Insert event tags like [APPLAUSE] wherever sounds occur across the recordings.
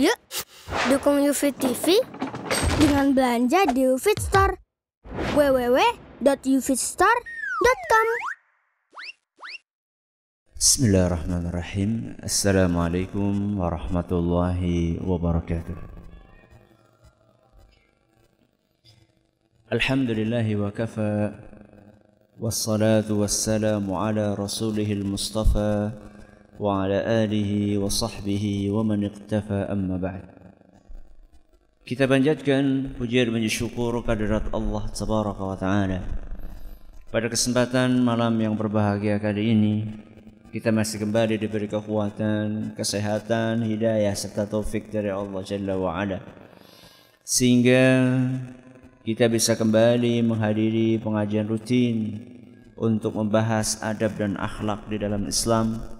Yuk, dukung UFIT TV dengan belanja di UFIT Store. www.ufitstore.com Bismillahirrahmanirrahim. Assalamualaikum warahmatullahi wabarakatuh. Alhamdulillahi wa kafa wassalatu wassalamu ala rasulihil mustafa wa sahbihi wa man iqtafa amma ba'd. Kita panjatkan pujian dan syukur kehadirat Allah tabaraka wa. Pada kesempatan malam yang berbahagia kali ini, kita masih kembali diberi kekuatan, kesehatan, hidayah serta taufik dari Allah Jalla wa Ala. Sehingga kita bisa kembali menghadiri pengajian rutin untuk membahas adab dan akhlak di dalam Islam.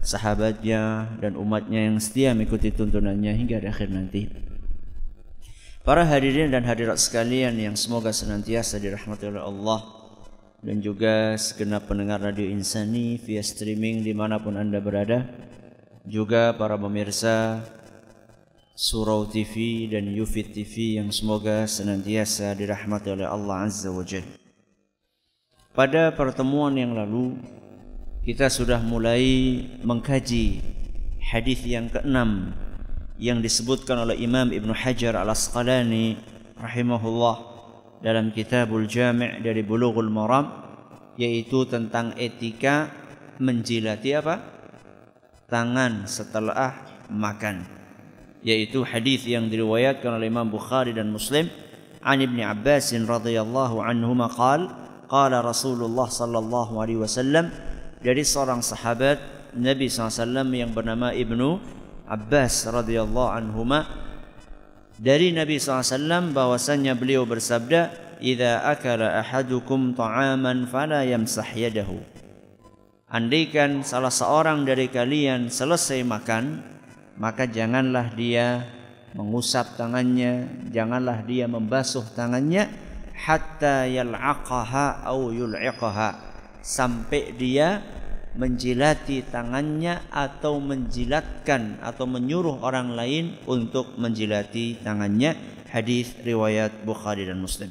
sahabatnya dan umatnya yang setia mengikuti tuntunannya hingga akhir nanti. Para hadirin dan hadirat sekalian yang semoga senantiasa dirahmati oleh Allah dan juga segenap pendengar Radio Insani via streaming dimanapun Anda berada. Juga para pemirsa Surau TV dan Yufit TV yang semoga senantiasa dirahmati oleh Allah Azza wa Jal. Pada pertemuan yang lalu kita sudah mulai mengkaji hadis yang keenam yang disebutkan oleh Imam Ibn Hajar Al-Asqalani rahimahullah dalam kitabul jami' dari bulughul maram yaitu tentang etika menjilati apa? tangan setelah makan yaitu hadis yang diriwayatkan oleh Imam Bukhari dan Muslim an Ibnu Abbas radhiyallahu anhu qala qala Rasulullah sallallahu alaihi wasallam dari seorang sahabat Nabi SAW yang bernama Ibnu Abbas radhiyallahu anhuma dari Nabi SAW bahwasannya beliau bersabda idza akala ahadukum ta'aman fala yamsah yadahu. Andaikan salah seorang dari kalian selesai makan maka janganlah dia mengusap tangannya janganlah dia membasuh tangannya hatta yal'aqaha au yul'iqaha sampai dia menjilati tangannya atau menjilatkan atau menyuruh orang lain untuk menjilati tangannya. Hadis riwayat Bukhari dan Muslim.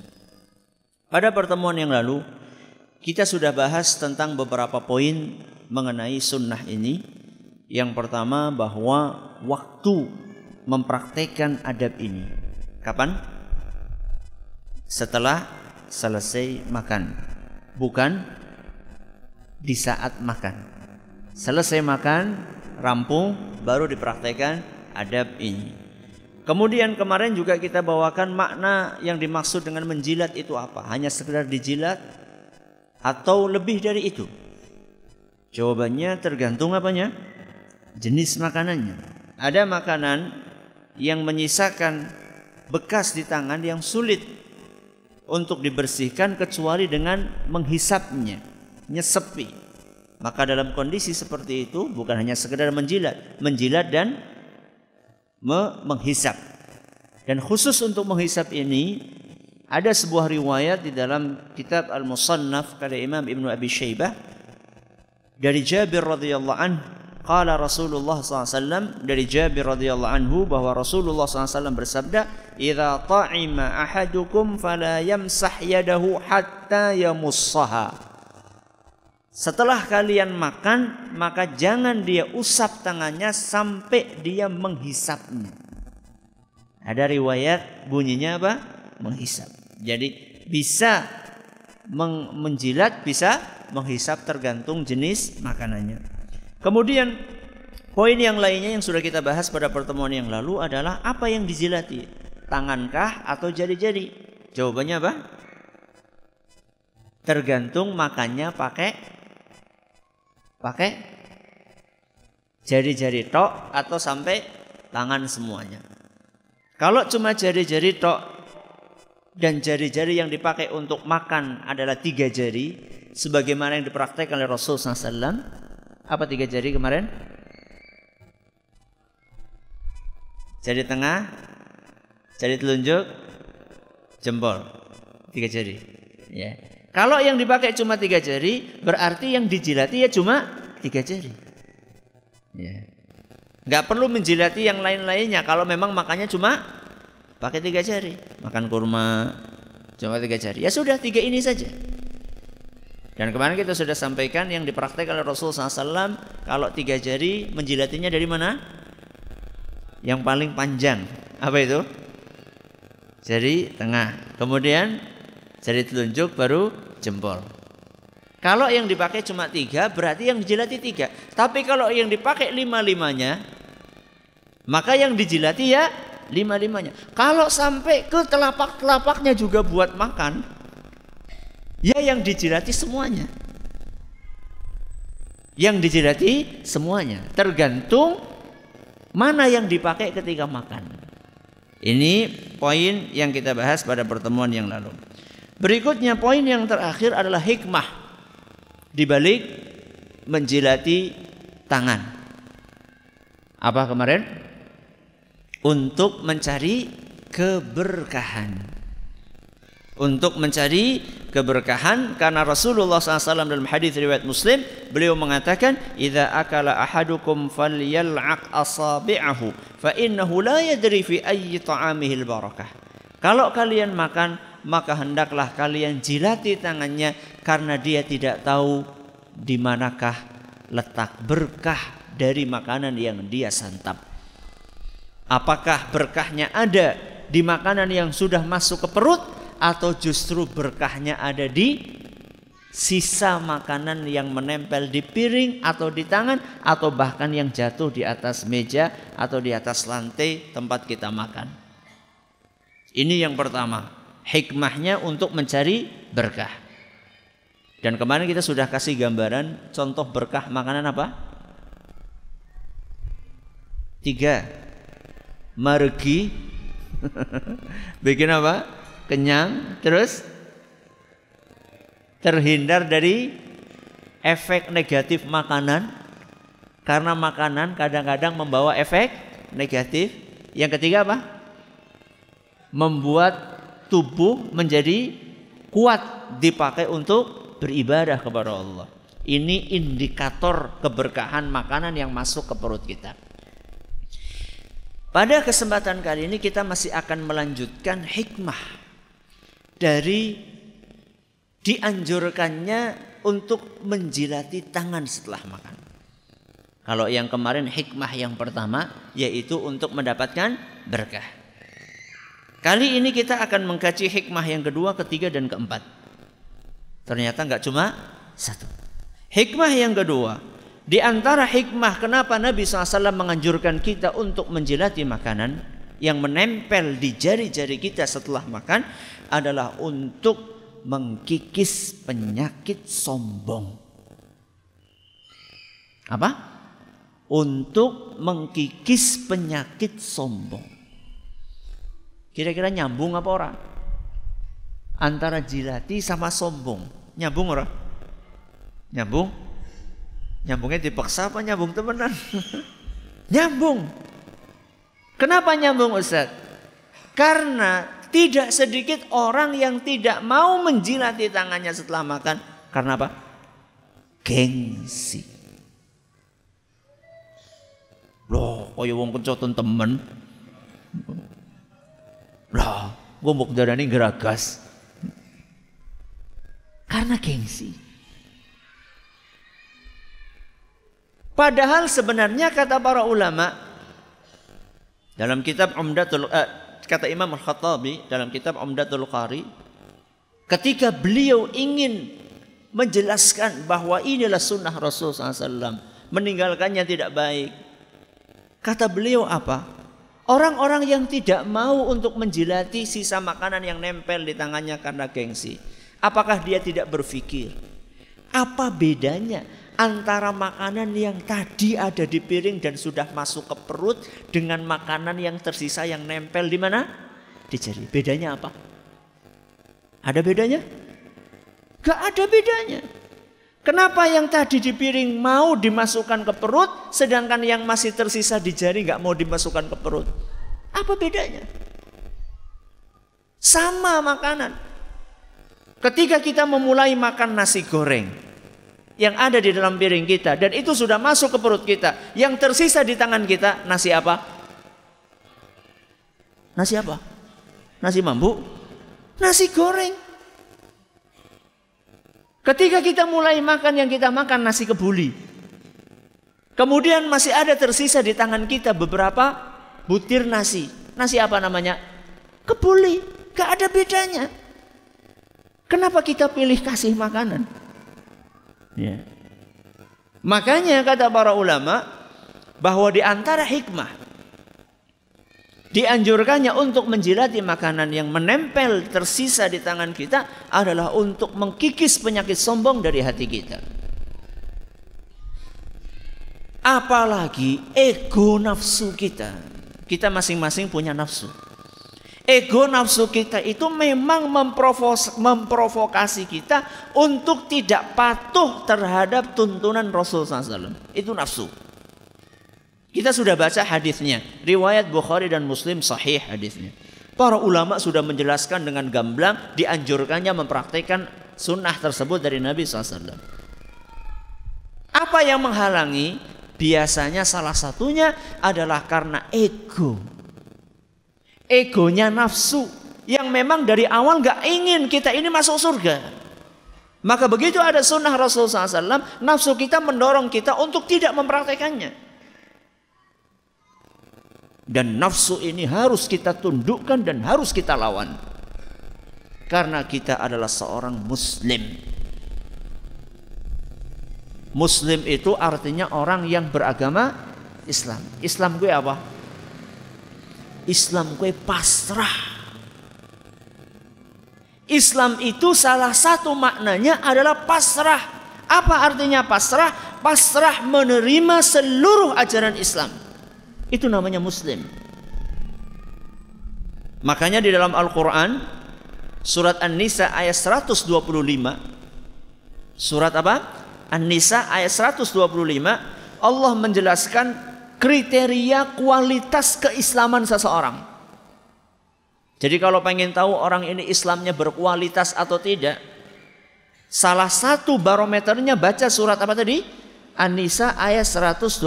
Pada pertemuan yang lalu kita sudah bahas tentang beberapa poin mengenai sunnah ini. Yang pertama bahwa waktu mempraktekkan adab ini. Kapan? Setelah selesai makan. Bukan di saat makan. Selesai makan, rampung, baru dipraktekkan adab ini. Kemudian kemarin juga kita bawakan makna yang dimaksud dengan menjilat itu apa? Hanya sekedar dijilat atau lebih dari itu? Jawabannya tergantung apanya? Jenis makanannya. Ada makanan yang menyisakan bekas di tangan yang sulit untuk dibersihkan kecuali dengan menghisapnya nyesepi. Maka dalam kondisi seperti itu bukan hanya sekedar menjilat, menjilat dan me menghisap. Dan khusus untuk menghisap ini ada sebuah riwayat di dalam kitab Al-Musannaf karya Imam Ibnu Abi Syaibah dari Jabir radhiyallahu anhu Qala Rasulullah SAW dari Jabir radhiyallahu anhu bahwa Rasulullah SAW bersabda, "Idza ta'ima ahadukum fala yamsah yadahu hatta yamussaha." Setelah kalian makan, maka jangan dia usap tangannya sampai dia menghisapnya. Ada riwayat bunyinya apa? Menghisap. Jadi bisa menjilat, bisa menghisap tergantung jenis makanannya. Kemudian poin yang lainnya yang sudah kita bahas pada pertemuan yang lalu adalah apa yang dijilati? Tangankah atau jari-jari? Jawabannya apa? Tergantung makannya pakai pakai jari-jari tok atau sampai tangan semuanya. Kalau cuma jari-jari tok dan jari-jari yang dipakai untuk makan adalah tiga jari sebagaimana yang dipraktekkan oleh Rasul SAW apa tiga jari kemarin? Jari tengah jari telunjuk jempol. Tiga jari. Ya kalau yang dipakai cuma tiga jari berarti yang dijilati ya cuma tiga jari. Ya. Nggak perlu menjilati yang lain-lainnya. Kalau memang makannya cuma pakai tiga jari. Makan kurma cuma tiga jari. Ya sudah tiga ini saja. Dan kemarin kita sudah sampaikan yang dipraktekkan oleh Rasul SAW kalau tiga jari menjilatinya dari mana? Yang paling panjang. Apa itu? Jari tengah. Kemudian jari telunjuk baru jempol kalau yang dipakai cuma tiga berarti yang dijilati tiga tapi kalau yang dipakai lima limanya maka yang dijilati ya lima-limanya. Kalau sampai ke telapak-telapaknya juga buat makan, ya yang dijilati semuanya. Yang dijilati semuanya, tergantung mana yang dipakai ketika makan. Ini poin yang kita bahas pada pertemuan yang lalu. Berikutnya poin yang terakhir adalah hikmah di balik menjilati tangan. Apa kemarin? untuk mencari keberkahan. Untuk mencari keberkahan karena Rasulullah SAW dalam hadis riwayat Muslim beliau mengatakan idza akala ahadukum falyal'aq asabi'ahu fa innahu la yadri fi ayyi ta'amihi barakah. Kalau kalian makan maka hendaklah kalian jilati tangannya karena dia tidak tahu di manakah letak berkah dari makanan yang dia santap. Apakah berkahnya ada di makanan yang sudah masuk ke perut atau justru berkahnya ada di sisa makanan yang menempel di piring atau di tangan atau bahkan yang jatuh di atas meja atau di atas lantai tempat kita makan. Ini yang pertama, hikmahnya untuk mencari berkah. Dan kemarin kita sudah kasih gambaran contoh berkah makanan apa? Tiga. Margi. [LAUGHS] Bikin apa? Kenyang. Terus? Terhindar dari efek negatif makanan. Karena makanan kadang-kadang membawa efek negatif. Yang ketiga apa? Membuat tubuh menjadi kuat dipakai untuk beribadah kepada Allah ini indikator keberkahan makanan yang masuk ke perut kita pada kesempatan kali ini kita masih akan melanjutkan hikmah dari dianjurkannya untuk menjilati tangan setelah makan. Kalau yang kemarin hikmah yang pertama yaitu untuk mendapatkan berkah. Kali ini kita akan mengkaji hikmah yang kedua, ketiga dan keempat. Ternyata nggak cuma satu. Hikmah yang kedua di antara hikmah kenapa Nabi SAW menganjurkan kita untuk menjilati makanan yang menempel di jari-jari kita setelah makan adalah untuk mengkikis penyakit sombong. Apa? Untuk mengkikis penyakit sombong. Kira-kira nyambung apa orang? Antara jilati sama sombong. Nyambung orang? Nyambung? Nyambungnya dipaksa apa nyambung temenan? [LAUGHS] nyambung. Kenapa nyambung Ustaz? Karena tidak sedikit orang yang tidak mau menjilati tangannya setelah makan. Karena apa? Gengsi. Loh, kaya wong kencoton temen. Lah, gue mau darani geragas. Karena gengsi. Padahal sebenarnya kata para ulama dalam kitab Umdatul eh, kata Imam Al-Khattabi dalam kitab Umdatul Qari ketika beliau ingin menjelaskan bahwa inilah sunnah Rasul SAW meninggalkannya tidak baik kata beliau apa orang-orang yang tidak mau untuk menjilati sisa makanan yang nempel di tangannya karena gengsi apakah dia tidak berpikir apa bedanya antara makanan yang tadi ada di piring dan sudah masuk ke perut dengan makanan yang tersisa yang nempel di mana? Di jari. Bedanya apa? Ada bedanya? Gak ada bedanya. Kenapa yang tadi di piring mau dimasukkan ke perut, sedangkan yang masih tersisa di jari gak mau dimasukkan ke perut? Apa bedanya? Sama makanan. Ketika kita memulai makan nasi goreng yang ada di dalam piring kita dan itu sudah masuk ke perut kita, yang tersisa di tangan kita nasi apa? Nasi apa? Nasi mambu? Nasi goreng. Ketika kita mulai makan yang kita makan nasi kebuli. Kemudian masih ada tersisa di tangan kita beberapa butir nasi. Nasi apa namanya? Kebuli. Gak ada bedanya. Kenapa kita pilih kasih makanan? Ya. Makanya kata para ulama bahwa di antara hikmah dianjurkannya untuk menjilati makanan yang menempel tersisa di tangan kita adalah untuk mengkikis penyakit sombong dari hati kita. Apalagi ego nafsu kita. Kita masing-masing punya nafsu. Ego nafsu kita itu memang memprovokasi kita untuk tidak patuh terhadap tuntunan Rasul SAW. Itu nafsu. Kita sudah baca hadisnya, riwayat Bukhari dan Muslim sahih hadisnya. Para ulama sudah menjelaskan dengan gamblang dianjurkannya mempraktikkan sunnah tersebut dari Nabi SAW. Apa yang menghalangi? Biasanya salah satunya adalah karena ego egonya nafsu yang memang dari awal gak ingin kita ini masuk surga. Maka begitu ada sunnah Rasulullah SAW, nafsu kita mendorong kita untuk tidak mempraktekannya. Dan nafsu ini harus kita tundukkan dan harus kita lawan. Karena kita adalah seorang muslim. Muslim itu artinya orang yang beragama Islam. Islam gue apa? Islam kue pasrah. Islam itu salah satu maknanya adalah pasrah. Apa artinya pasrah? Pasrah menerima seluruh ajaran Islam. Itu namanya muslim. Makanya di dalam Al-Quran Surat An-Nisa ayat 125 Surat apa? An-Nisa ayat 125 Allah menjelaskan kriteria kualitas keislaman seseorang. Jadi kalau pengen tahu orang ini Islamnya berkualitas atau tidak, salah satu barometernya baca surat apa tadi? An-Nisa ayat 125.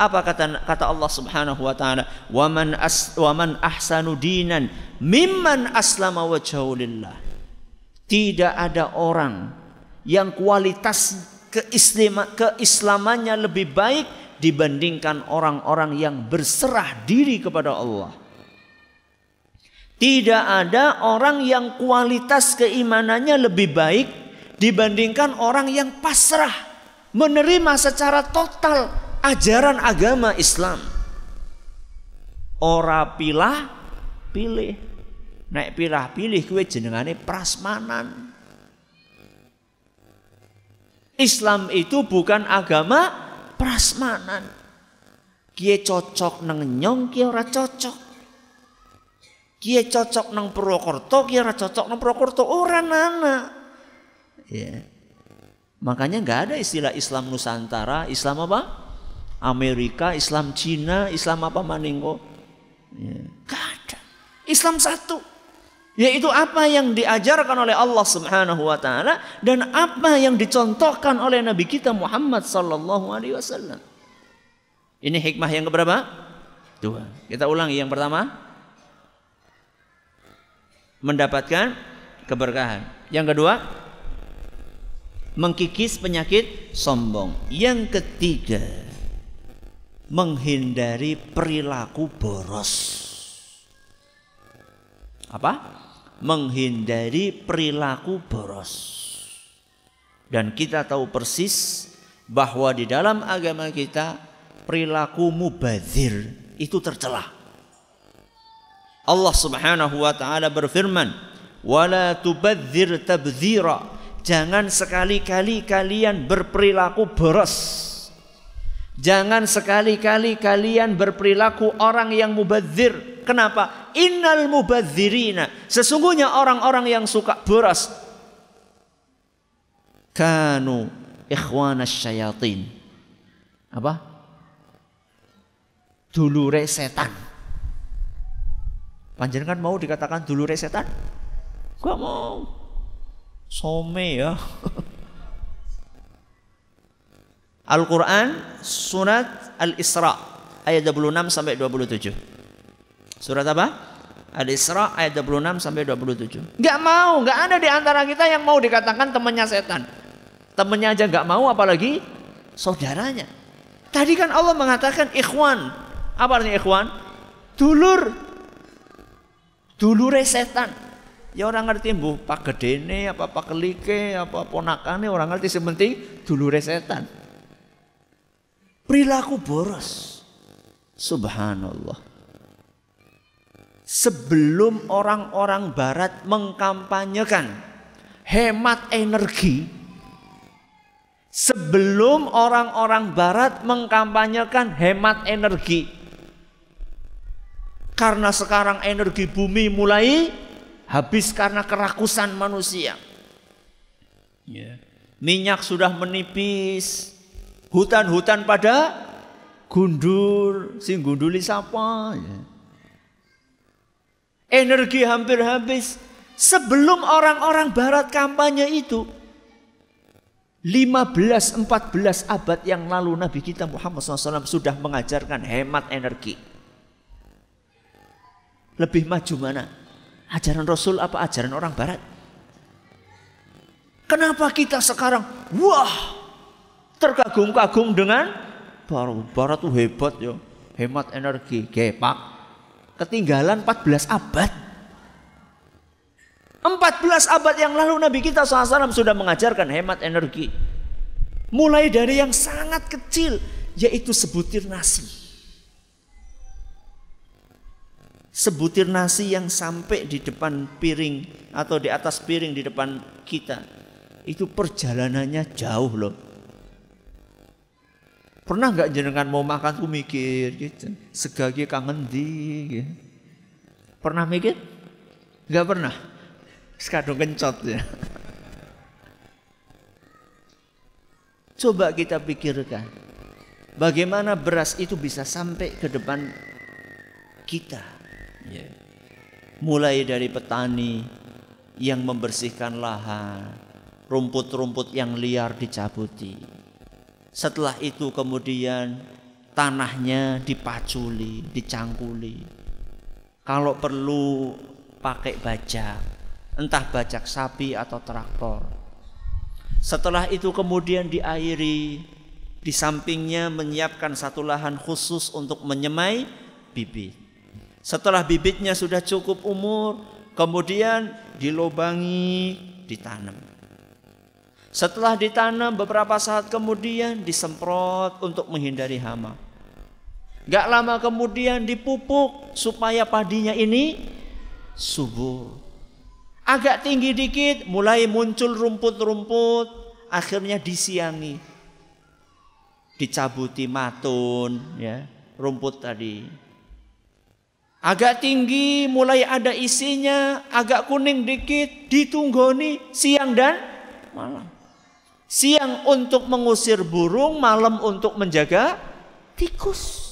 Apa kata kata Allah Subhanahu wa taala? "Waman as waman ahsanu dinan mimman aslama wajhahu lillah." Tidak ada orang yang kualitas keislamannya lebih baik dibandingkan orang-orang yang berserah diri kepada Allah. Tidak ada orang yang kualitas keimanannya lebih baik dibandingkan orang yang pasrah menerima secara total ajaran agama Islam. Ora pilah pilih. Naik pilah pilih kue jenengane prasmanan. Islam itu bukan agama prasmanan. Kie cocok nang nyong, kie ora cocok. Kie cocok nang Purwokerto, kie ora cocok nang Purwokerto, ora nana. Ya. Makanya nggak ada istilah Islam Nusantara, Islam apa? Amerika, Islam Cina, Islam apa maningko? Ya. Gak ada. Islam satu. Yaitu apa yang diajarkan oleh Allah Subhanahu wa taala dan apa yang dicontohkan oleh Nabi kita Muhammad sallallahu alaihi wasallam. Ini hikmah yang keberapa? Dua. Kita ulangi yang pertama. Mendapatkan keberkahan. Yang kedua, mengkikis penyakit sombong. Yang ketiga, menghindari perilaku boros. Apa? menghindari perilaku boros. Dan kita tahu persis bahwa di dalam agama kita perilaku mubazir itu tercela. Allah Subhanahu wa taala berfirman, "Wala tubadzir tabdzira." Jangan sekali-kali kalian berperilaku boros. Jangan sekali-kali kalian berperilaku orang yang mubazir Kenapa? Innal mubadzirina. Sesungguhnya orang-orang yang suka boros. Kanu ikhwanas syayatin. Apa? Dulure setan. Panjenengan mau dikatakan dulure setan? Gak mau. Some ya. Al-Quran Surat Al-Isra ayat 26 sampai 27. Surat apa? Al-Isra ayat 26 sampai 27. Gak mau, gak ada di antara kita yang mau dikatakan temannya setan. Temannya aja gak mau apalagi saudaranya. Tadi kan Allah mengatakan ikhwan. Apa artinya ikhwan? Dulur. Dulure setan. Ya orang ngerti bu, pak gedene, apa pak kelike, apa ponakane orang ngerti sementing dulure setan. Perilaku boros. Subhanallah. Sebelum orang-orang barat mengkampanyekan hemat energi, sebelum orang-orang barat mengkampanyekan hemat energi, karena sekarang energi bumi mulai habis karena kerakusan manusia. Yeah. Minyak sudah menipis, hutan-hutan pada gundur, sing gunduli siapa? Ya. Energi hampir habis. Sebelum orang-orang barat kampanye itu, 15-14 abad yang lalu Nabi kita Muhammad SAW sudah mengajarkan hemat energi. Lebih maju mana? Ajaran Rasul apa ajaran orang barat? Kenapa kita sekarang wah terkagum-kagum dengan barat, barat tuh hebat ya hemat energi gepak. Ketinggalan 14 abad. 14 abad yang lalu Nabi kita SAW sudah mengajarkan hemat energi. Mulai dari yang sangat kecil yaitu sebutir nasi sebutir nasi yang sampai di depan piring atau di atas piring di depan kita itu perjalanannya jauh loh. Pernah nggak jenengan mau makan tuh mikir gitu, segagi kangen di, gitu. pernah mikir? Nggak pernah. Sekadung kencot ya. Coba kita pikirkan, bagaimana beras itu bisa sampai ke depan kita. Yeah. Mulai dari petani yang membersihkan lahan, rumput-rumput yang liar dicabuti. Setelah itu kemudian tanahnya dipaculi, dicangkuli. Kalau perlu pakai bajak, entah bajak sapi atau traktor. Setelah itu kemudian diairi, di sampingnya menyiapkan satu lahan khusus untuk menyemai bibit. Setelah bibitnya sudah cukup umur, kemudian dilobangi, ditanam. Setelah ditanam beberapa saat kemudian disemprot untuk menghindari hama. Gak lama kemudian dipupuk supaya padinya ini subur. Agak tinggi dikit mulai muncul rumput-rumput, akhirnya disiangi. Dicabuti matun ya, rumput tadi. Agak tinggi mulai ada isinya, agak kuning dikit, ditunggoni siang dan malam. Siang untuk mengusir burung, malam untuk menjaga tikus.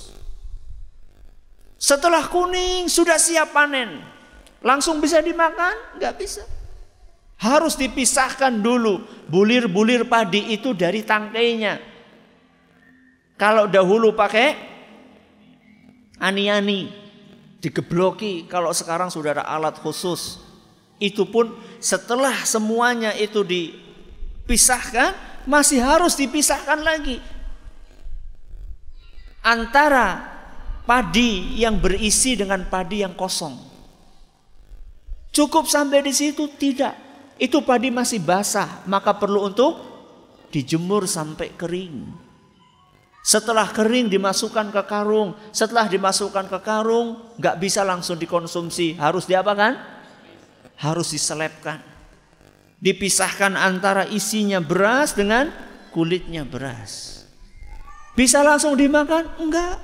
Setelah kuning sudah siap panen. Langsung bisa dimakan? Enggak bisa. Harus dipisahkan dulu bulir-bulir padi itu dari tangkainya. Kalau dahulu pakai ani-ani, digebloki kalau sekarang sudah ada alat khusus. Itu pun setelah semuanya itu dipisahkan masih harus dipisahkan lagi antara padi yang berisi dengan padi yang kosong. Cukup sampai di situ? Tidak. Itu padi masih basah, maka perlu untuk dijemur sampai kering. Setelah kering dimasukkan ke karung, setelah dimasukkan ke karung nggak bisa langsung dikonsumsi, harus diapakan? Harus diselipkan. Dipisahkan antara isinya beras dengan kulitnya beras. Bisa langsung dimakan? Enggak.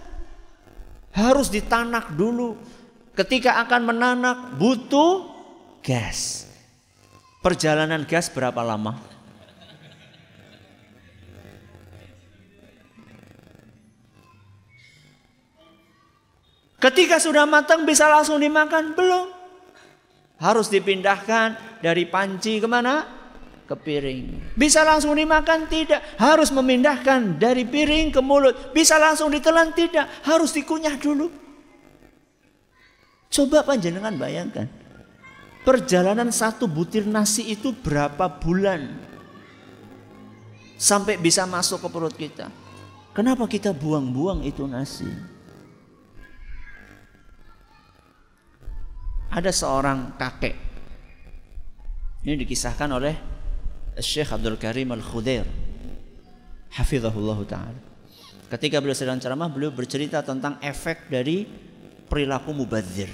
Harus ditanak dulu. ketika akan menanak butuh gas. Perjalanan gas berapa lama? Ketika sudah matang bisa langsung dimakan? Belum. Harus dipindahkan dari panci ke mana? Ke piring. Bisa langsung dimakan? Tidak. Harus memindahkan dari piring ke mulut. Bisa langsung ditelan? Tidak. Harus dikunyah dulu. Coba panjenengan bayangkan. Perjalanan satu butir nasi itu berapa bulan? Sampai bisa masuk ke perut kita. Kenapa kita buang-buang itu nasi? Ada seorang kakek. Ini dikisahkan oleh Syekh Abdul Karim Al-Khudair. Hafizahullah Ta'ala. Ketika beliau sedang ceramah, beliau bercerita tentang efek dari perilaku mubazir.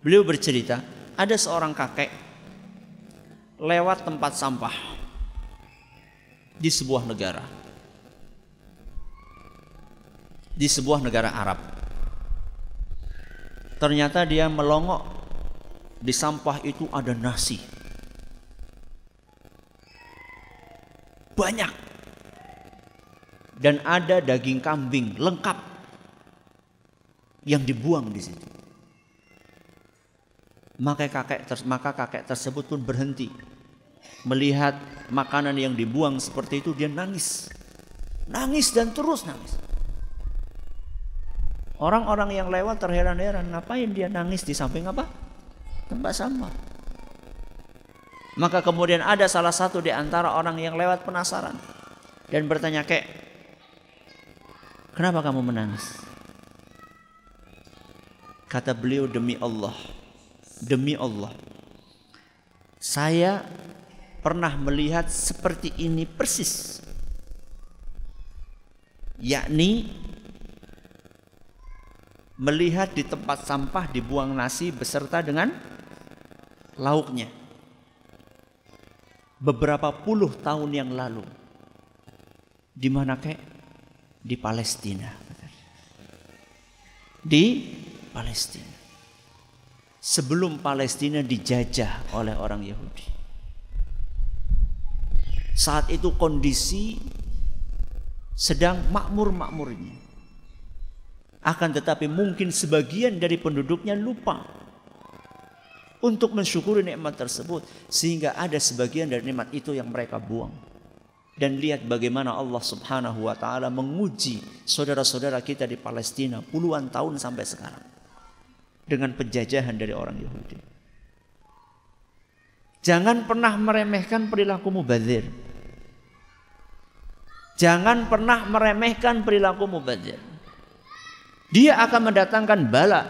Beliau bercerita, ada seorang kakek lewat tempat sampah di sebuah negara. Di sebuah negara Arab. Ternyata dia melongok di sampah itu ada nasi. Banyak. Dan ada daging kambing lengkap yang dibuang di situ. Maka kakek maka kakek tersebut pun berhenti melihat makanan yang dibuang seperti itu dia nangis. Nangis dan terus nangis. Orang-orang yang lewat terheran-heran, ngapain dia nangis di samping apa? Tempat sampah. Maka kemudian ada salah satu di antara orang yang lewat penasaran dan bertanya, "Kek, kenapa kamu menangis?" Kata beliau, "Demi Allah, demi Allah, saya pernah melihat seperti ini persis." Yakni melihat di tempat sampah dibuang nasi beserta dengan lauknya. Beberapa puluh tahun yang lalu. Di mana kek? Di Palestina. Di Palestina. Sebelum Palestina dijajah oleh orang Yahudi. Saat itu kondisi sedang makmur-makmurnya. Akan tetapi mungkin sebagian dari penduduknya lupa untuk mensyukuri nikmat tersebut sehingga ada sebagian dari nikmat itu yang mereka buang. Dan lihat bagaimana Allah Subhanahu wa taala menguji saudara-saudara kita di Palestina puluhan tahun sampai sekarang dengan penjajahan dari orang Yahudi. Jangan pernah meremehkan perilaku mubazir. Jangan pernah meremehkan perilaku mubazir. Dia akan mendatangkan bala,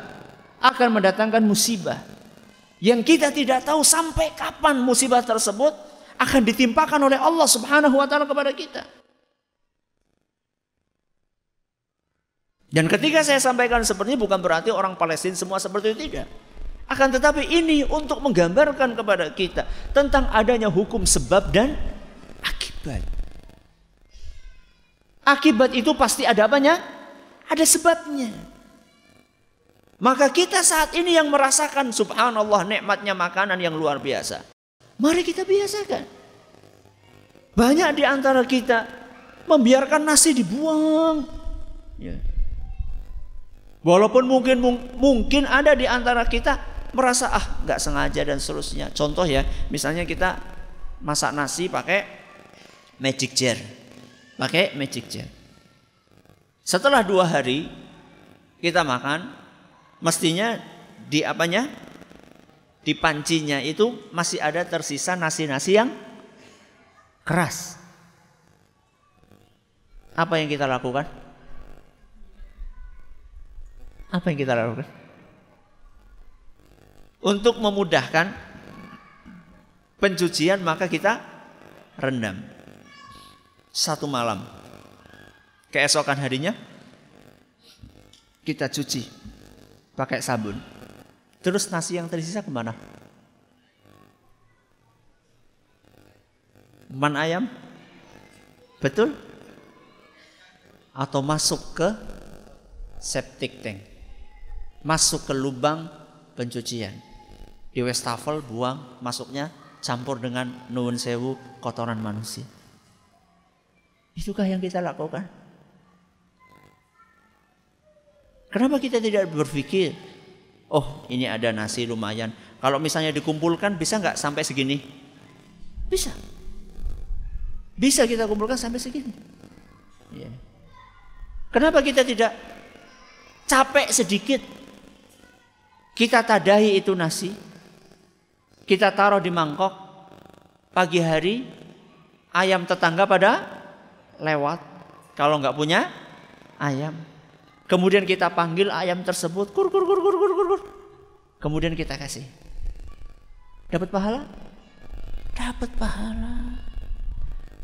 akan mendatangkan musibah. Yang kita tidak tahu sampai kapan musibah tersebut akan ditimpakan oleh Allah Subhanahu wa taala kepada kita. Dan ketika saya sampaikan seperti ini bukan berarti orang Palestina semua seperti itu tidak. Akan tetapi ini untuk menggambarkan kepada kita tentang adanya hukum sebab dan akibat. Akibat itu pasti ada apanya? Ada sebabnya. Maka kita saat ini yang merasakan subhanallah nikmatnya makanan yang luar biasa. Mari kita biasakan. Banyak di antara kita membiarkan nasi dibuang. Ya. Walaupun mungkin mungkin ada di antara kita merasa ah nggak sengaja dan seterusnya. Contoh ya, misalnya kita masak nasi pakai magic jar, pakai magic jar. Setelah dua hari kita makan, mestinya di apanya? Di pancinya itu masih ada tersisa nasi-nasi yang keras. Apa yang kita lakukan? Apa yang kita lakukan? Untuk memudahkan pencucian maka kita rendam satu malam keesokan harinya kita cuci pakai sabun. Terus nasi yang tersisa ke mana? Man ayam? Betul? Atau masuk ke septic tank? masuk ke lubang pencucian. Di wastafel buang, masuknya campur dengan nuwun sewu kotoran manusia. Itukah yang kita lakukan? Kenapa kita tidak berpikir, oh ini ada nasi lumayan. Kalau misalnya dikumpulkan bisa nggak sampai segini? Bisa. Bisa kita kumpulkan sampai segini. Ya. Kenapa kita tidak capek sedikit? Kita tadahi itu nasi, kita taruh di mangkok, pagi hari ayam tetangga pada lewat. Kalau nggak punya ayam, kemudian kita panggil ayam tersebut, kur kur kur kur kur kur. Kemudian kita kasih. Dapat pahala? Dapat pahala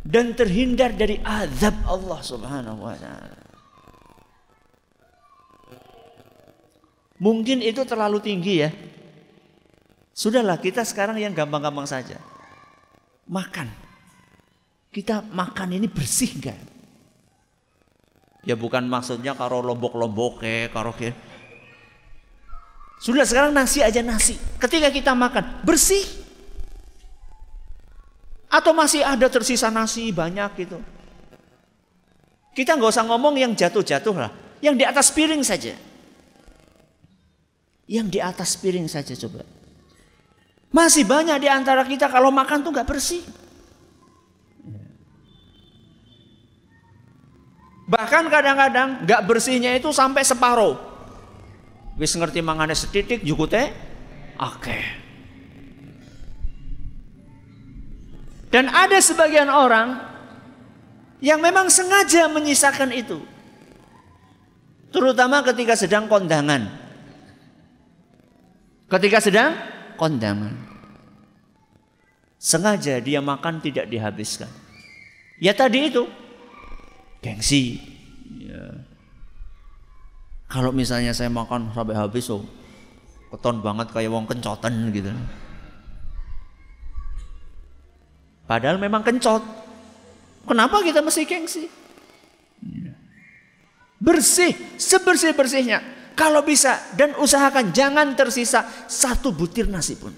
dan terhindar dari azab Allah Subhanahu wa taala. Mungkin itu terlalu tinggi ya. Sudahlah kita sekarang yang gampang-gampang saja. Makan. Kita makan ini bersih enggak? Ya bukan maksudnya karo lombok-lombok ke, karo ke. Sudah sekarang nasi aja nasi. Ketika kita makan bersih. Atau masih ada tersisa nasi banyak gitu. Kita nggak usah ngomong yang jatuh-jatuh lah. Yang di atas piring saja. Yang di atas piring saja coba. Masih banyak di antara kita kalau makan tuh nggak bersih. Bahkan kadang-kadang nggak bersihnya itu sampai separuh. Wis ngerti mangane setitik jukute oke. Okay. Dan ada sebagian orang yang memang sengaja menyisakan itu. Terutama ketika sedang kondangan. Ketika sedang kondangan. Sengaja dia makan tidak dihabiskan. Ya tadi itu. Gengsi. Ya. Kalau misalnya saya makan sampai habis oh keton banget kayak wong kencoten gitu. Padahal memang kencot. Kenapa kita mesti gengsi? Bersih, sebersih-bersihnya. Kalau bisa dan usahakan jangan tersisa satu butir nasi pun.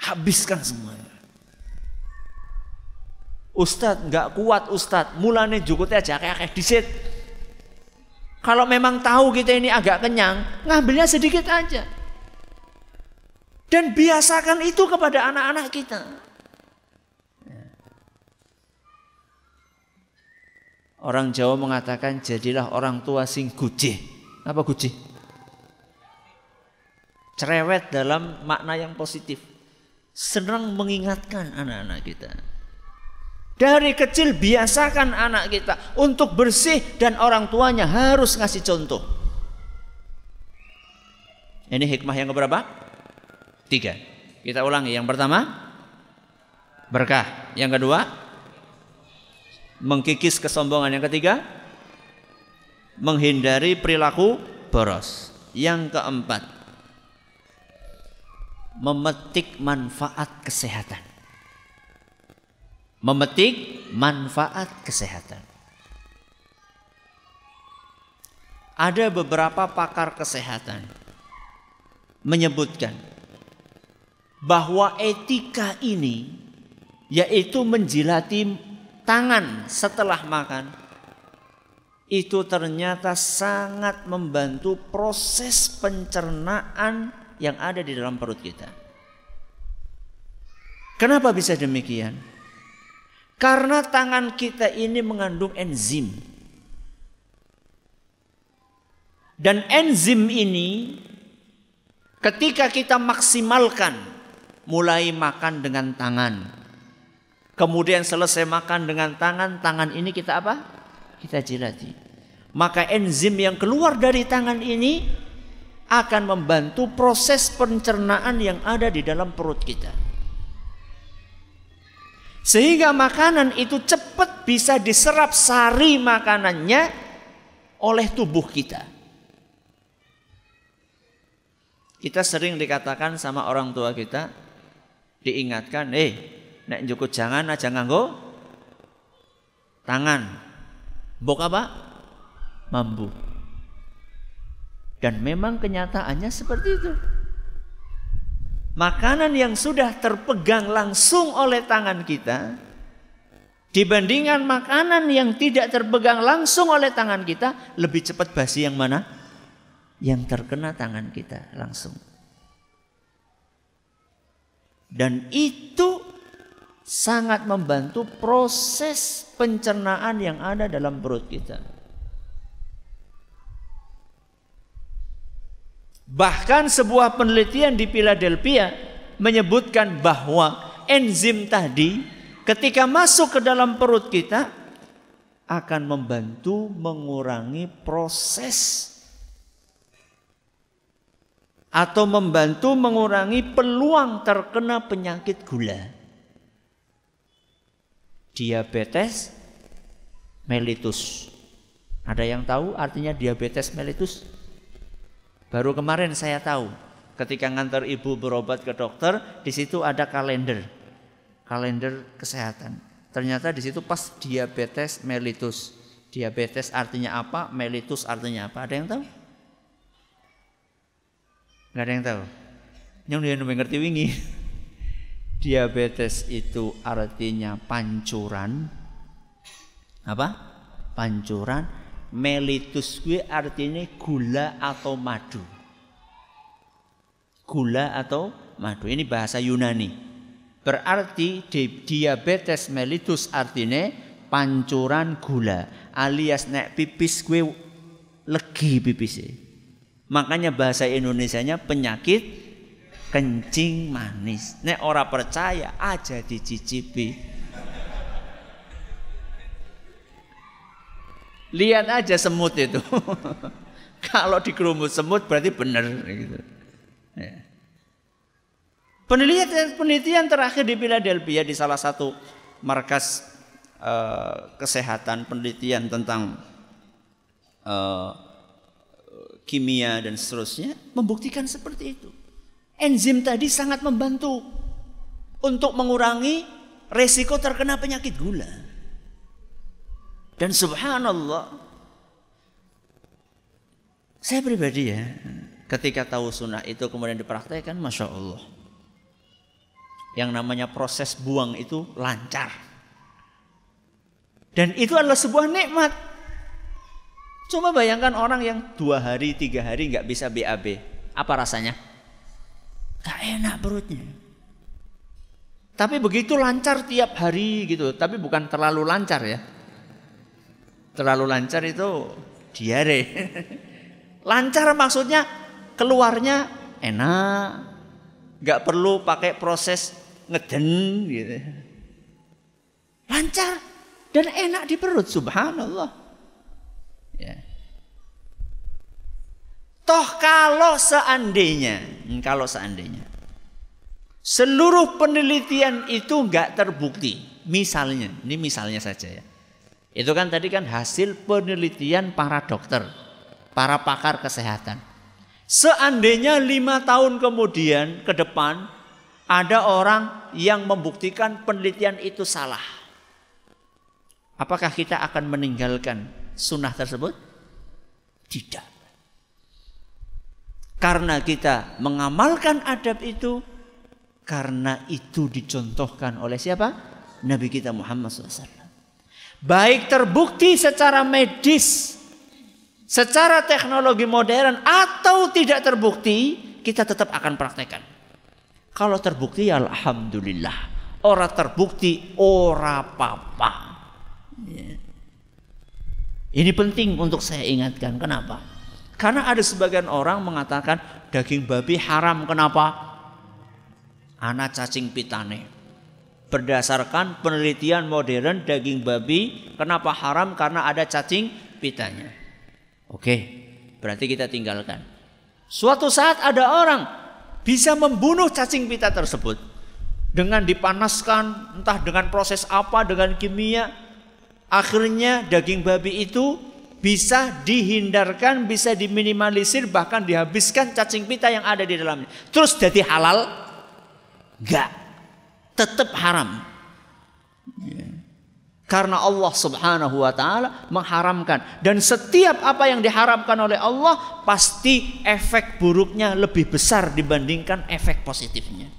Habiskan semuanya. Ustadz nggak kuat Ustadz, mulane jukutnya aja kayak disit. Kalau memang tahu kita ini agak kenyang, ngambilnya sedikit aja. Dan biasakan itu kepada anak-anak kita. Orang Jawa mengatakan jadilah orang tua sing gujih. Apa gujih? Cerewet dalam makna yang positif. Senang mengingatkan anak-anak kita. Dari kecil biasakan anak kita untuk bersih dan orang tuanya harus ngasih contoh. Ini hikmah yang keberapa? Tiga. Kita ulangi. Yang pertama, berkah. Yang kedua, mengkikis kesombongan yang ketiga menghindari perilaku boros yang keempat memetik manfaat kesehatan memetik manfaat kesehatan ada beberapa pakar kesehatan menyebutkan bahwa etika ini yaitu menjilati tangan setelah makan itu ternyata sangat membantu proses pencernaan yang ada di dalam perut kita. Kenapa bisa demikian? Karena tangan kita ini mengandung enzim. Dan enzim ini ketika kita maksimalkan mulai makan dengan tangan, Kemudian selesai makan dengan tangan, tangan ini kita apa? Kita jilati. Maka enzim yang keluar dari tangan ini akan membantu proses pencernaan yang ada di dalam perut kita. Sehingga makanan itu cepat bisa diserap sari makanannya oleh tubuh kita. Kita sering dikatakan sama orang tua kita, diingatkan, eh nek njukut jangan aja nganggo tangan. Bok apa? Mambu. Dan memang kenyataannya seperti itu. Makanan yang sudah terpegang langsung oleh tangan kita dibandingkan makanan yang tidak terpegang langsung oleh tangan kita lebih cepat basi yang mana? Yang terkena tangan kita langsung. Dan itu sangat membantu proses pencernaan yang ada dalam perut kita. Bahkan sebuah penelitian di Philadelphia menyebutkan bahwa enzim tadi ketika masuk ke dalam perut kita akan membantu mengurangi proses atau membantu mengurangi peluang terkena penyakit gula. Diabetes mellitus. Ada yang tahu artinya diabetes mellitus? Baru kemarin saya tahu ketika ngantar ibu berobat ke dokter, di situ ada kalender. Kalender kesehatan. Ternyata di situ pas diabetes mellitus. Diabetes artinya apa? Mellitus artinya apa? Ada yang tahu? Gak ada yang tahu. Yang dia ngerti wingi. [LAUGHS] Diabetes itu artinya pancuran. Apa? Pancuran Melitus gue artinya gula atau madu. Gula atau madu. Ini bahasa Yunani. Berarti diabetes mellitus artinya pancuran gula. Alias nek pipis gue legi pipis. Makanya bahasa Indonesianya penyakit kencing manis. Nek ora percaya aja dicicipi. Lihat aja semut itu. [LAUGHS] Kalau dikerumut semut berarti benar gitu. Ya. Penelitian penelitian terakhir di Philadelphia di salah satu markas uh, kesehatan penelitian tentang uh, kimia dan seterusnya membuktikan seperti itu. Enzim tadi sangat membantu untuk mengurangi resiko terkena penyakit gula. Dan subhanallah, saya pribadi ya, ketika tahu sunnah itu kemudian dipraktekkan, masya Allah. Yang namanya proses buang itu lancar. Dan itu adalah sebuah nikmat. Coba bayangkan orang yang dua hari, tiga hari nggak bisa BAB. Apa rasanya? Gak enak perutnya. Tapi begitu lancar tiap hari gitu. Tapi bukan terlalu lancar ya terlalu lancar itu diare. [LAUGHS] lancar maksudnya keluarnya enak, nggak perlu pakai proses ngeden gitu. Lancar dan enak di perut, subhanallah. Ya. Toh kalau seandainya, hmm, kalau seandainya seluruh penelitian itu nggak terbukti, misalnya, ini misalnya saja ya. Itu kan tadi kan hasil penelitian para dokter, para pakar kesehatan. Seandainya lima tahun kemudian ke depan ada orang yang membuktikan penelitian itu salah. Apakah kita akan meninggalkan sunnah tersebut? Tidak. Karena kita mengamalkan adab itu, karena itu dicontohkan oleh siapa? Nabi kita Muhammad SAW baik terbukti secara medis, secara teknologi modern atau tidak terbukti, kita tetap akan praktekkan. Kalau terbukti ya alhamdulillah. Orang terbukti ora apa-apa. Ya. Ini penting untuk saya ingatkan. Kenapa? Karena ada sebagian orang mengatakan daging babi haram. Kenapa? Anak cacing pitane berdasarkan penelitian modern daging babi kenapa haram karena ada cacing pitanya. Oke, berarti kita tinggalkan. Suatu saat ada orang bisa membunuh cacing pita tersebut dengan dipanaskan entah dengan proses apa dengan kimia akhirnya daging babi itu bisa dihindarkan, bisa diminimalisir bahkan dihabiskan cacing pita yang ada di dalamnya. Terus jadi halal? Enggak tetap haram. Ya. Karena Allah Subhanahu wa taala mengharamkan dan setiap apa yang diharamkan oleh Allah pasti efek buruknya lebih besar dibandingkan efek positifnya.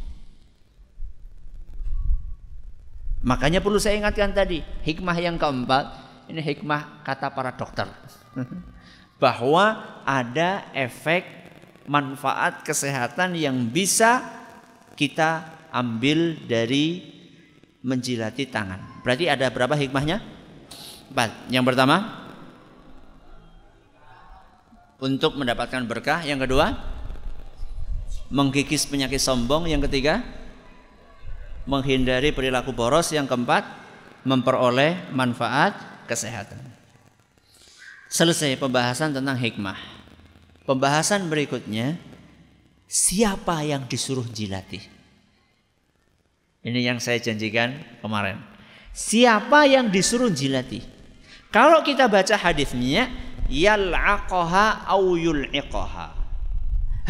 Makanya perlu saya ingatkan tadi, hikmah yang keempat, ini hikmah kata para dokter. [LAUGHS] Bahwa ada efek manfaat kesehatan yang bisa kita ambil dari menjilati tangan. Berarti ada berapa hikmahnya? Empat. Yang pertama, untuk mendapatkan berkah. Yang kedua, menggigis penyakit sombong. Yang ketiga, menghindari perilaku boros. Yang keempat, memperoleh manfaat kesehatan. Selesai pembahasan tentang hikmah. Pembahasan berikutnya, siapa yang disuruh jilati? Ini yang saya janjikan kemarin. Siapa yang disuruh jilati? Kalau kita baca hadisnya, yal'aqaha au yul'iqaha.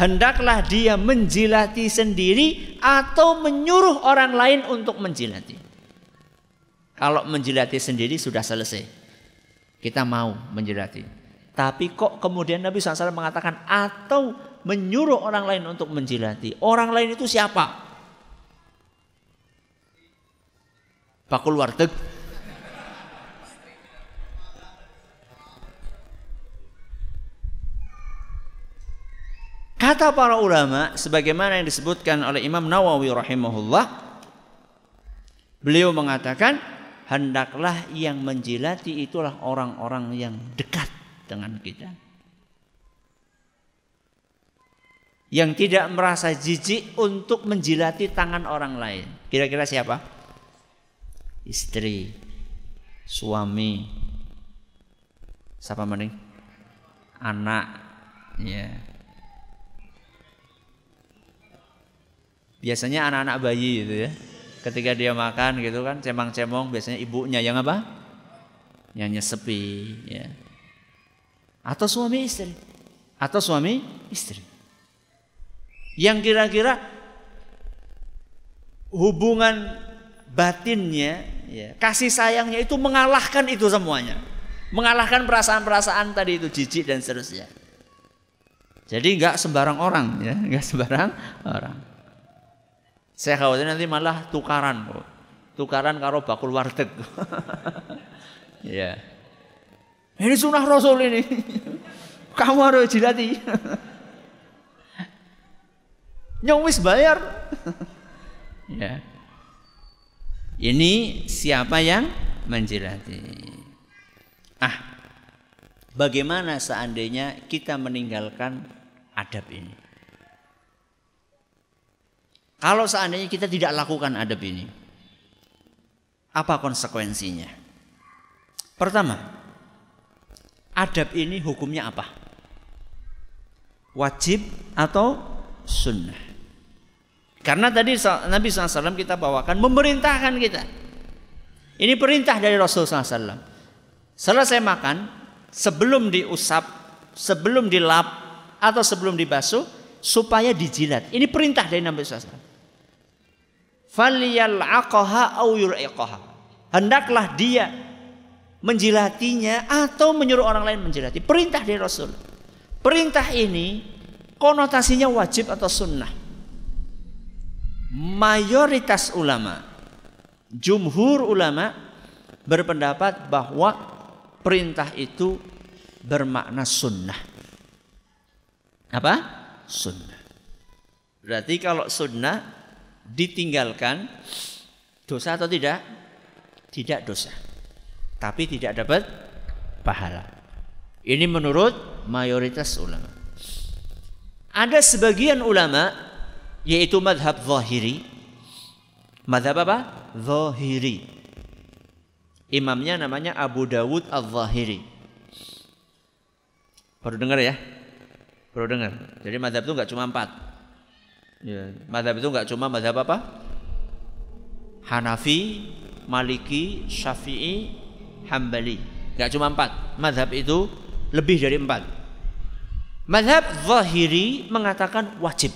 Hendaklah dia menjilati sendiri atau menyuruh orang lain untuk menjilati. Kalau menjilati sendiri sudah selesai. Kita mau menjilati. Tapi kok kemudian Nabi SAW mengatakan atau menyuruh orang lain untuk menjilati. Orang lain itu siapa? Bakul warteg Kata para ulama sebagaimana yang disebutkan oleh Imam Nawawi rahimahullah beliau mengatakan hendaklah yang menjilati itulah orang-orang yang dekat dengan kita. Yang tidak merasa jijik untuk menjilati tangan orang lain. Kira-kira siapa? Istri, suami, siapa mending? Anak, ya. Biasanya anak-anak bayi itu ya. Ketika dia makan gitu kan, cemang-cemong biasanya ibunya yang apa? Yang nyesepi, ya. Atau suami istri. Atau suami istri. Yang kira-kira hubungan batinnya, ya, kasih sayangnya itu mengalahkan itu semuanya. Mengalahkan perasaan-perasaan tadi itu jijik dan seterusnya. Jadi nggak sembarang orang ya, [LAUGHS] nggak sembarang orang. Saya khawatir nanti malah tukaran kok. Tukaran karo bakul warteg. [LAUGHS] ya. Ini sunnah Rasul ini. [LAUGHS] Kamu harus jilati. Nyong bayar. ya. Ini siapa yang menjilati? Ah, bagaimana seandainya kita meninggalkan adab ini? Kalau seandainya kita tidak lakukan adab ini, apa konsekuensinya? Pertama, adab ini hukumnya apa? Wajib atau sunnah? Karena tadi Nabi SAW kita bawakan memerintahkan kita. Ini perintah dari Rasul SAW. Selesai makan, sebelum diusap, sebelum dilap, atau sebelum dibasuh, supaya dijilat. Ini perintah dari Nabi SAW. Hendaklah dia menjilatinya atau menyuruh orang lain menjilati. Perintah dari Rasul. Perintah ini konotasinya wajib atau sunnah mayoritas ulama, jumhur ulama berpendapat bahwa perintah itu bermakna sunnah. Apa? Sunnah. Berarti kalau sunnah ditinggalkan dosa atau tidak? Tidak dosa. Tapi tidak dapat pahala. Ini menurut mayoritas ulama. Ada sebagian ulama yaitu madhab zahiri. Madhab apa? Zahiri. Imamnya namanya Abu Dawud Al-Zahiri. Baru dengar ya? Baru dengar. Jadi madhab itu nggak cuma empat. Ya, madhab itu nggak cuma madhab apa? Hanafi, Maliki, Syafi'i, Hambali. Nggak cuma empat. Madhab itu lebih dari empat. Madhab zahiri mengatakan wajib.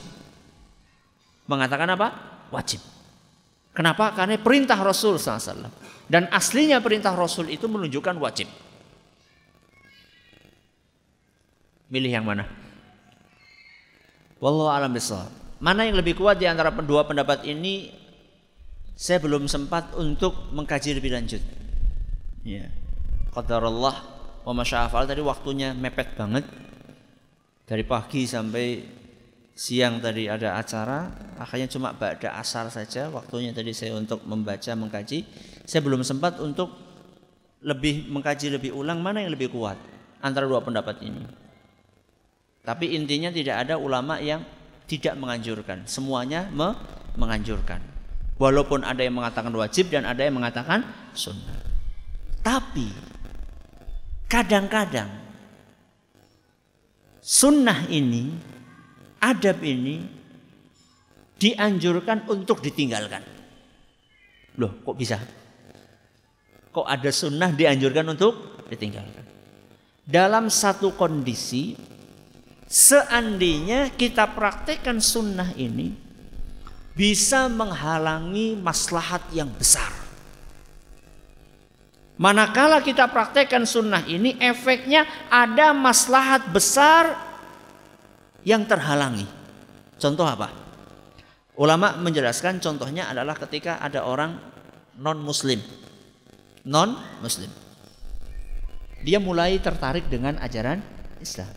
Mengatakan apa? Wajib. Kenapa? Karena perintah Rasul SAW. Dan aslinya perintah Rasul itu menunjukkan wajib. Milih yang mana? Wallahu alam bisawab. Mana yang lebih kuat di antara dua pendapat ini? Saya belum sempat untuk mengkaji lebih lanjut. Ya. Qadarullah wa masya'afal tadi waktunya mepet banget. Dari pagi sampai siang tadi ada acara, akhirnya cuma pada asar saja waktunya tadi saya untuk membaca, mengkaji. Saya belum sempat untuk lebih mengkaji lebih ulang mana yang lebih kuat antara dua pendapat ini. Tapi intinya tidak ada ulama yang tidak menganjurkan. Semuanya me menganjurkan. Walaupun ada yang mengatakan wajib dan ada yang mengatakan sunnah. Tapi kadang-kadang sunnah ini, adab ini dianjurkan untuk ditinggalkan. Loh, kok bisa? Kok ada sunnah dianjurkan untuk ditinggalkan? Dalam satu kondisi Seandainya kita praktekkan sunnah ini bisa menghalangi maslahat yang besar. Manakala kita praktekkan sunnah ini efeknya ada maslahat besar yang terhalangi. Contoh apa? Ulama menjelaskan contohnya adalah ketika ada orang non muslim. Non muslim. Dia mulai tertarik dengan ajaran Islam.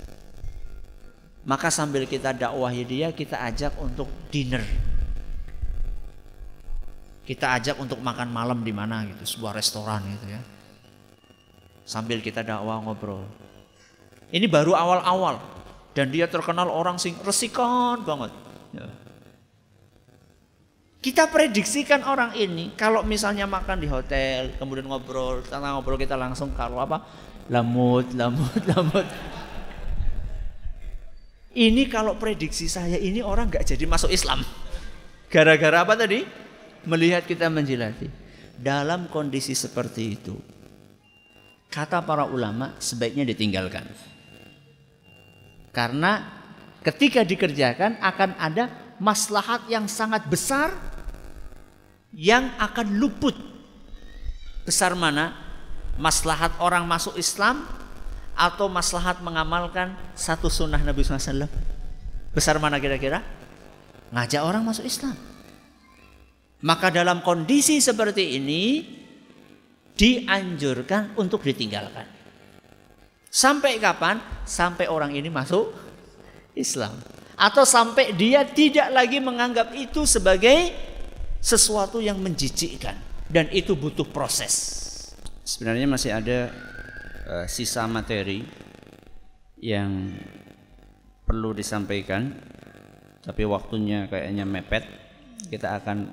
Maka sambil kita dakwahi dia, kita ajak untuk dinner. Kita ajak untuk makan malam di mana gitu, sebuah restoran gitu ya. Sambil kita dakwah ngobrol. Ini baru awal-awal dan dia terkenal orang sing resikan banget. Ya. Kita prediksikan orang ini kalau misalnya makan di hotel, kemudian ngobrol, setelah ngobrol kita langsung kalau apa? Lamut, lamut, [LAUGHS] lamut. Ini kalau prediksi saya ini orang nggak jadi masuk Islam. Gara-gara apa tadi? Melihat kita menjilati. Dalam kondisi seperti itu, kata para ulama sebaiknya ditinggalkan. Karena ketika dikerjakan akan ada maslahat yang sangat besar yang akan luput. Besar mana? Maslahat orang masuk Islam atau maslahat mengamalkan satu sunnah Nabi SAW? Besar mana kira-kira? Ngajak orang masuk Islam. Maka dalam kondisi seperti ini dianjurkan untuk ditinggalkan. Sampai kapan? Sampai orang ini masuk Islam. Atau sampai dia tidak lagi menganggap itu sebagai sesuatu yang menjijikkan. Dan itu butuh proses. Sebenarnya masih ada uh, sisa materi yang perlu disampaikan tapi waktunya kayaknya mepet kita akan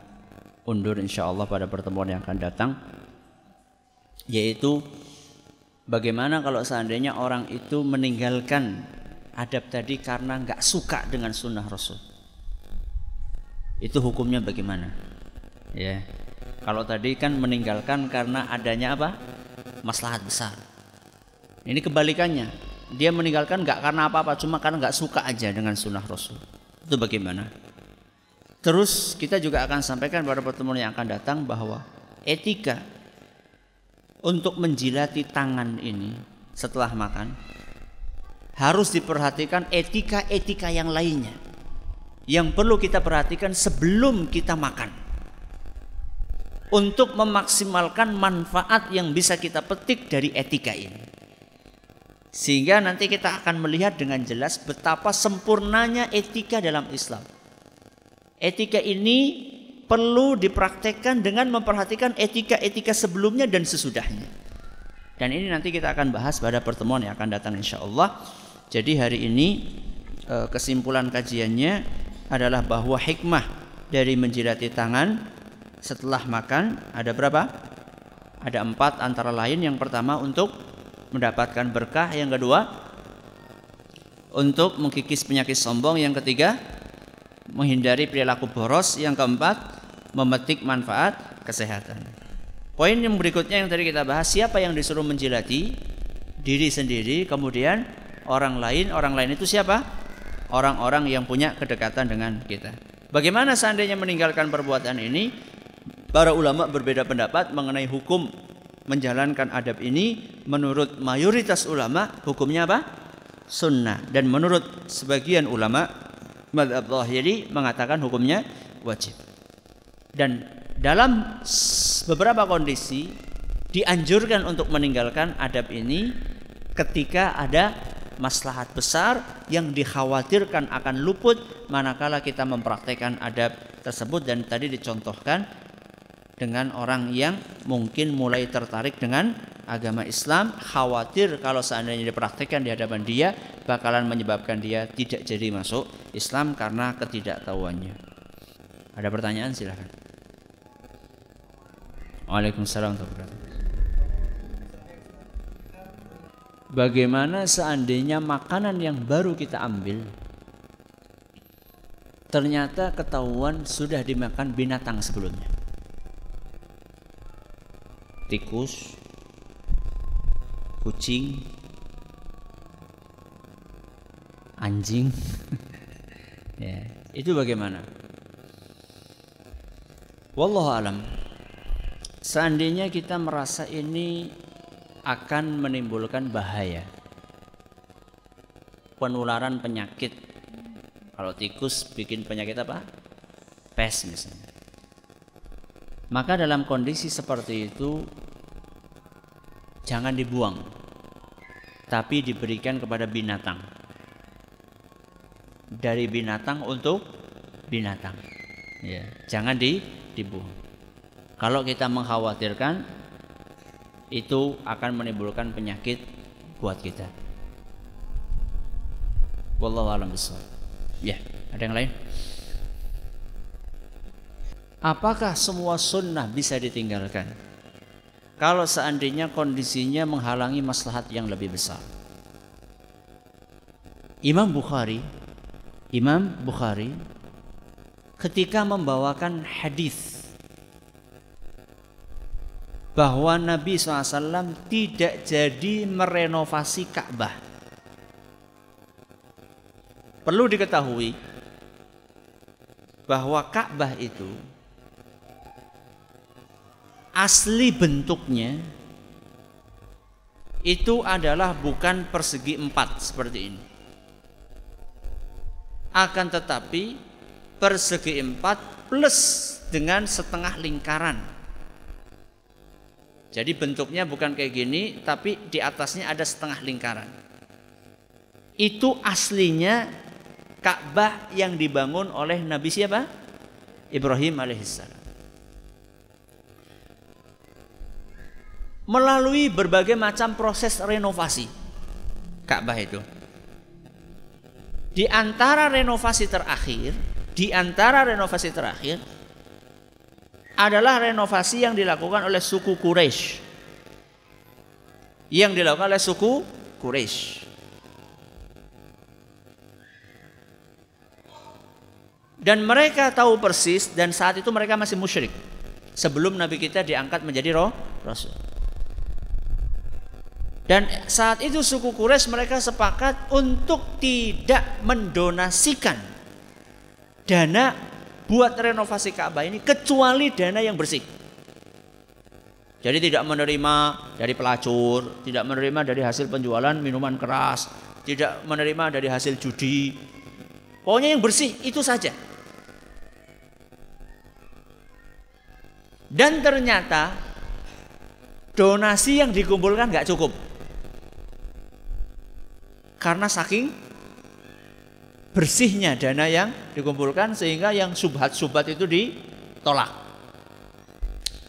undur insya Allah pada pertemuan yang akan datang yaitu bagaimana kalau seandainya orang itu meninggalkan adab tadi karena nggak suka dengan sunnah Rasul itu hukumnya bagaimana ya kalau tadi kan meninggalkan karena adanya apa maslahat besar ini kebalikannya. Dia meninggalkan nggak karena apa-apa, cuma karena nggak suka aja dengan sunnah Rasul. Itu bagaimana? Terus kita juga akan sampaikan pada pertemuan yang akan datang bahwa etika untuk menjilati tangan ini setelah makan harus diperhatikan etika-etika yang lainnya yang perlu kita perhatikan sebelum kita makan untuk memaksimalkan manfaat yang bisa kita petik dari etika ini. Sehingga nanti kita akan melihat dengan jelas betapa sempurnanya etika dalam Islam. Etika ini perlu dipraktekkan dengan memperhatikan etika-etika sebelumnya dan sesudahnya. Dan ini nanti kita akan bahas pada pertemuan yang akan datang insya Allah. Jadi hari ini eh, kesimpulan kajiannya adalah bahwa hikmah dari menjilati tangan setelah makan ada berapa? Ada empat antara lain. Yang pertama untuk mendapatkan berkah, yang kedua untuk mengkikis penyakit sombong, yang ketiga menghindari perilaku boros, yang keempat memetik manfaat kesehatan. Poin yang berikutnya yang tadi kita bahas, siapa yang disuruh menjilati diri sendiri, kemudian orang lain, orang lain itu siapa? Orang-orang yang punya kedekatan dengan kita. Bagaimana seandainya meninggalkan perbuatan ini? Para ulama berbeda pendapat mengenai hukum menjalankan adab ini. Menurut mayoritas ulama hukumnya apa? Sunnah. Dan menurut sebagian ulama madhab zahiri mengatakan hukumnya wajib. Dan dalam beberapa kondisi dianjurkan untuk meninggalkan adab ini ketika ada maslahat besar yang dikhawatirkan akan luput manakala kita mempraktekkan adab tersebut dan tadi dicontohkan dengan orang yang mungkin mulai tertarik dengan agama Islam khawatir kalau seandainya dipraktekkan di hadapan dia bakalan menyebabkan dia tidak jadi masuk Islam karena ketidaktahuannya. Ada pertanyaan silahkan. Waalaikumsalam Bagaimana seandainya makanan yang baru kita ambil ternyata ketahuan sudah dimakan binatang sebelumnya? tikus, kucing, anjing. [LAUGHS] ya, itu bagaimana? Wallahu alam. Seandainya kita merasa ini akan menimbulkan bahaya. Penularan penyakit. Kalau tikus bikin penyakit apa? Pes misalnya. Maka dalam kondisi seperti itu jangan dibuang tapi diberikan kepada binatang. Dari binatang untuk binatang. Ya, jangan di dibuang. Kalau kita mengkhawatirkan itu akan menimbulkan penyakit buat kita. Wallahu a'lam Ya, ada yang lain? Apakah semua sunnah bisa ditinggalkan? Kalau seandainya kondisinya menghalangi maslahat yang lebih besar. Imam Bukhari, Imam Bukhari ketika membawakan hadis bahwa Nabi SAW tidak jadi merenovasi Ka'bah. Perlu diketahui bahwa Ka'bah itu asli bentuknya itu adalah bukan persegi empat seperti ini. Akan tetapi persegi empat plus dengan setengah lingkaran. Jadi bentuknya bukan kayak gini, tapi di atasnya ada setengah lingkaran. Itu aslinya Ka'bah yang dibangun oleh Nabi siapa? Ibrahim alaihissalam. melalui berbagai macam proses renovasi Ka'bah itu. Di antara renovasi terakhir, di antara renovasi terakhir adalah renovasi yang dilakukan oleh suku Quraisy. Yang dilakukan oleh suku Quraisy. Dan mereka tahu persis dan saat itu mereka masih musyrik. Sebelum Nabi kita diangkat menjadi roh rasul. Dan saat itu suku Quraisy mereka sepakat untuk tidak mendonasikan dana buat renovasi Ka'bah ini kecuali dana yang bersih. Jadi tidak menerima dari pelacur, tidak menerima dari hasil penjualan minuman keras, tidak menerima dari hasil judi. Pokoknya yang bersih itu saja. Dan ternyata donasi yang dikumpulkan nggak cukup karena saking bersihnya dana yang dikumpulkan sehingga yang subhat-subhat itu ditolak.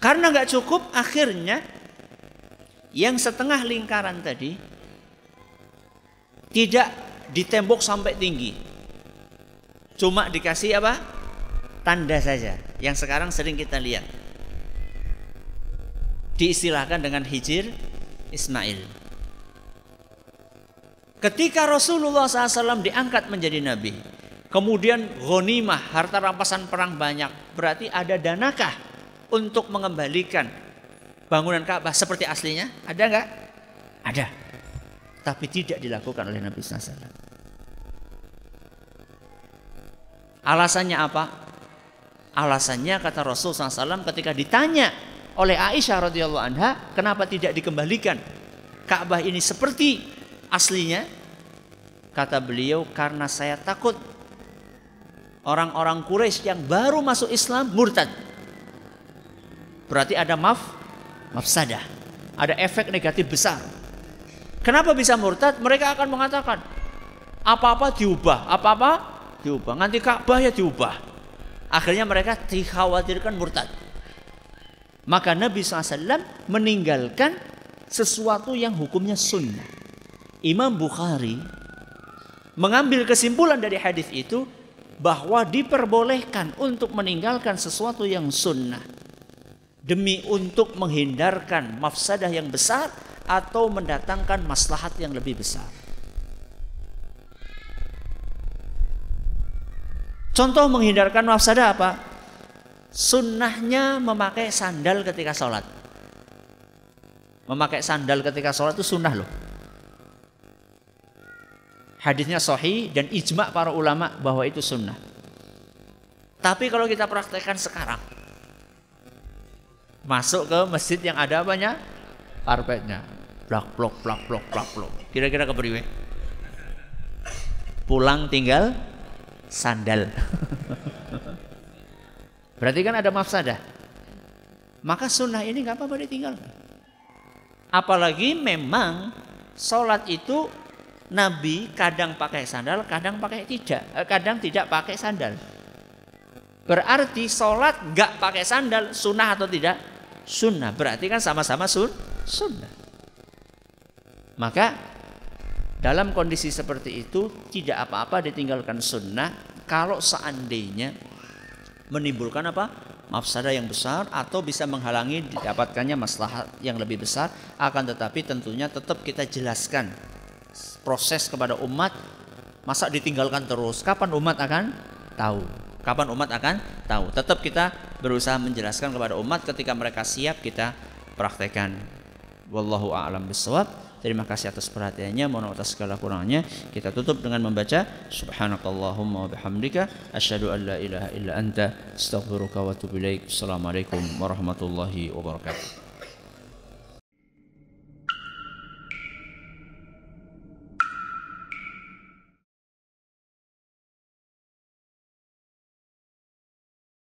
Karena nggak cukup akhirnya yang setengah lingkaran tadi tidak ditembok sampai tinggi. Cuma dikasih apa? Tanda saja yang sekarang sering kita lihat. Diistilahkan dengan hijir Ismail. Ketika Rasulullah SAW diangkat menjadi nabi, kemudian ghanimah, harta rampasan perang banyak, berarti ada danakah untuk mengembalikan bangunan Ka'bah seperti aslinya? Ada nggak? Ada. Tapi tidak dilakukan oleh Nabi SAW. Alasannya apa? Alasannya kata Rasul SAW ketika ditanya oleh Aisyah radhiyallahu anha, kenapa tidak dikembalikan Ka'bah ini seperti aslinya? Kata beliau, karena saya takut orang-orang Quraisy yang baru masuk Islam murtad. Berarti ada maf, mafsadah. Ada efek negatif besar. Kenapa bisa murtad? Mereka akan mengatakan, apa-apa diubah, apa-apa diubah. Nanti Ka'bah ya diubah. Akhirnya mereka dikhawatirkan murtad. Maka Nabi SAW meninggalkan sesuatu yang hukumnya sunnah. Imam Bukhari mengambil kesimpulan dari hadis itu bahwa diperbolehkan untuk meninggalkan sesuatu yang sunnah demi untuk menghindarkan mafsadah yang besar atau mendatangkan maslahat yang lebih besar. Contoh menghindarkan mafsadah apa? Sunnahnya memakai sandal ketika sholat. Memakai sandal ketika sholat itu sunnah loh. Hadisnya sahih dan ijma para ulama bahwa itu sunnah. Tapi kalau kita praktekkan sekarang, masuk ke masjid yang ada apanya? Karpetnya. Blok, blok, blok, blok, blok, blok. Kira-kira kepriwe? Pulang tinggal sandal. [LAUGHS] Berarti kan ada mafsadah. Maka sunnah ini nggak apa-apa ditinggalkan. Apalagi memang sholat itu Nabi kadang pakai sandal, kadang pakai tidak, eh, kadang tidak pakai sandal. Berarti sholat nggak pakai sandal, sunnah atau tidak? Sunnah. Berarti kan sama-sama sun, sunnah. Maka dalam kondisi seperti itu tidak apa-apa ditinggalkan sunnah kalau seandainya menimbulkan apa? mafsadah yang besar atau bisa menghalangi didapatkannya maslahat yang lebih besar akan tetapi tentunya tetap kita jelaskan proses kepada umat masa ditinggalkan terus? Kapan umat akan tahu? Kapan umat akan tahu? Tetap kita berusaha menjelaskan kepada umat ketika mereka siap kita praktekkan. Wallahu a'lam bisawab Terima kasih atas perhatiannya, mohon atas segala kurangnya. Kita tutup dengan membaca subhanakallahumma wa bihamdika. Asyhadu an la ilaha illa anta. Astaghfiruka wa atubu ilaik. Assalamualaikum warahmatullahi wabarakatuh.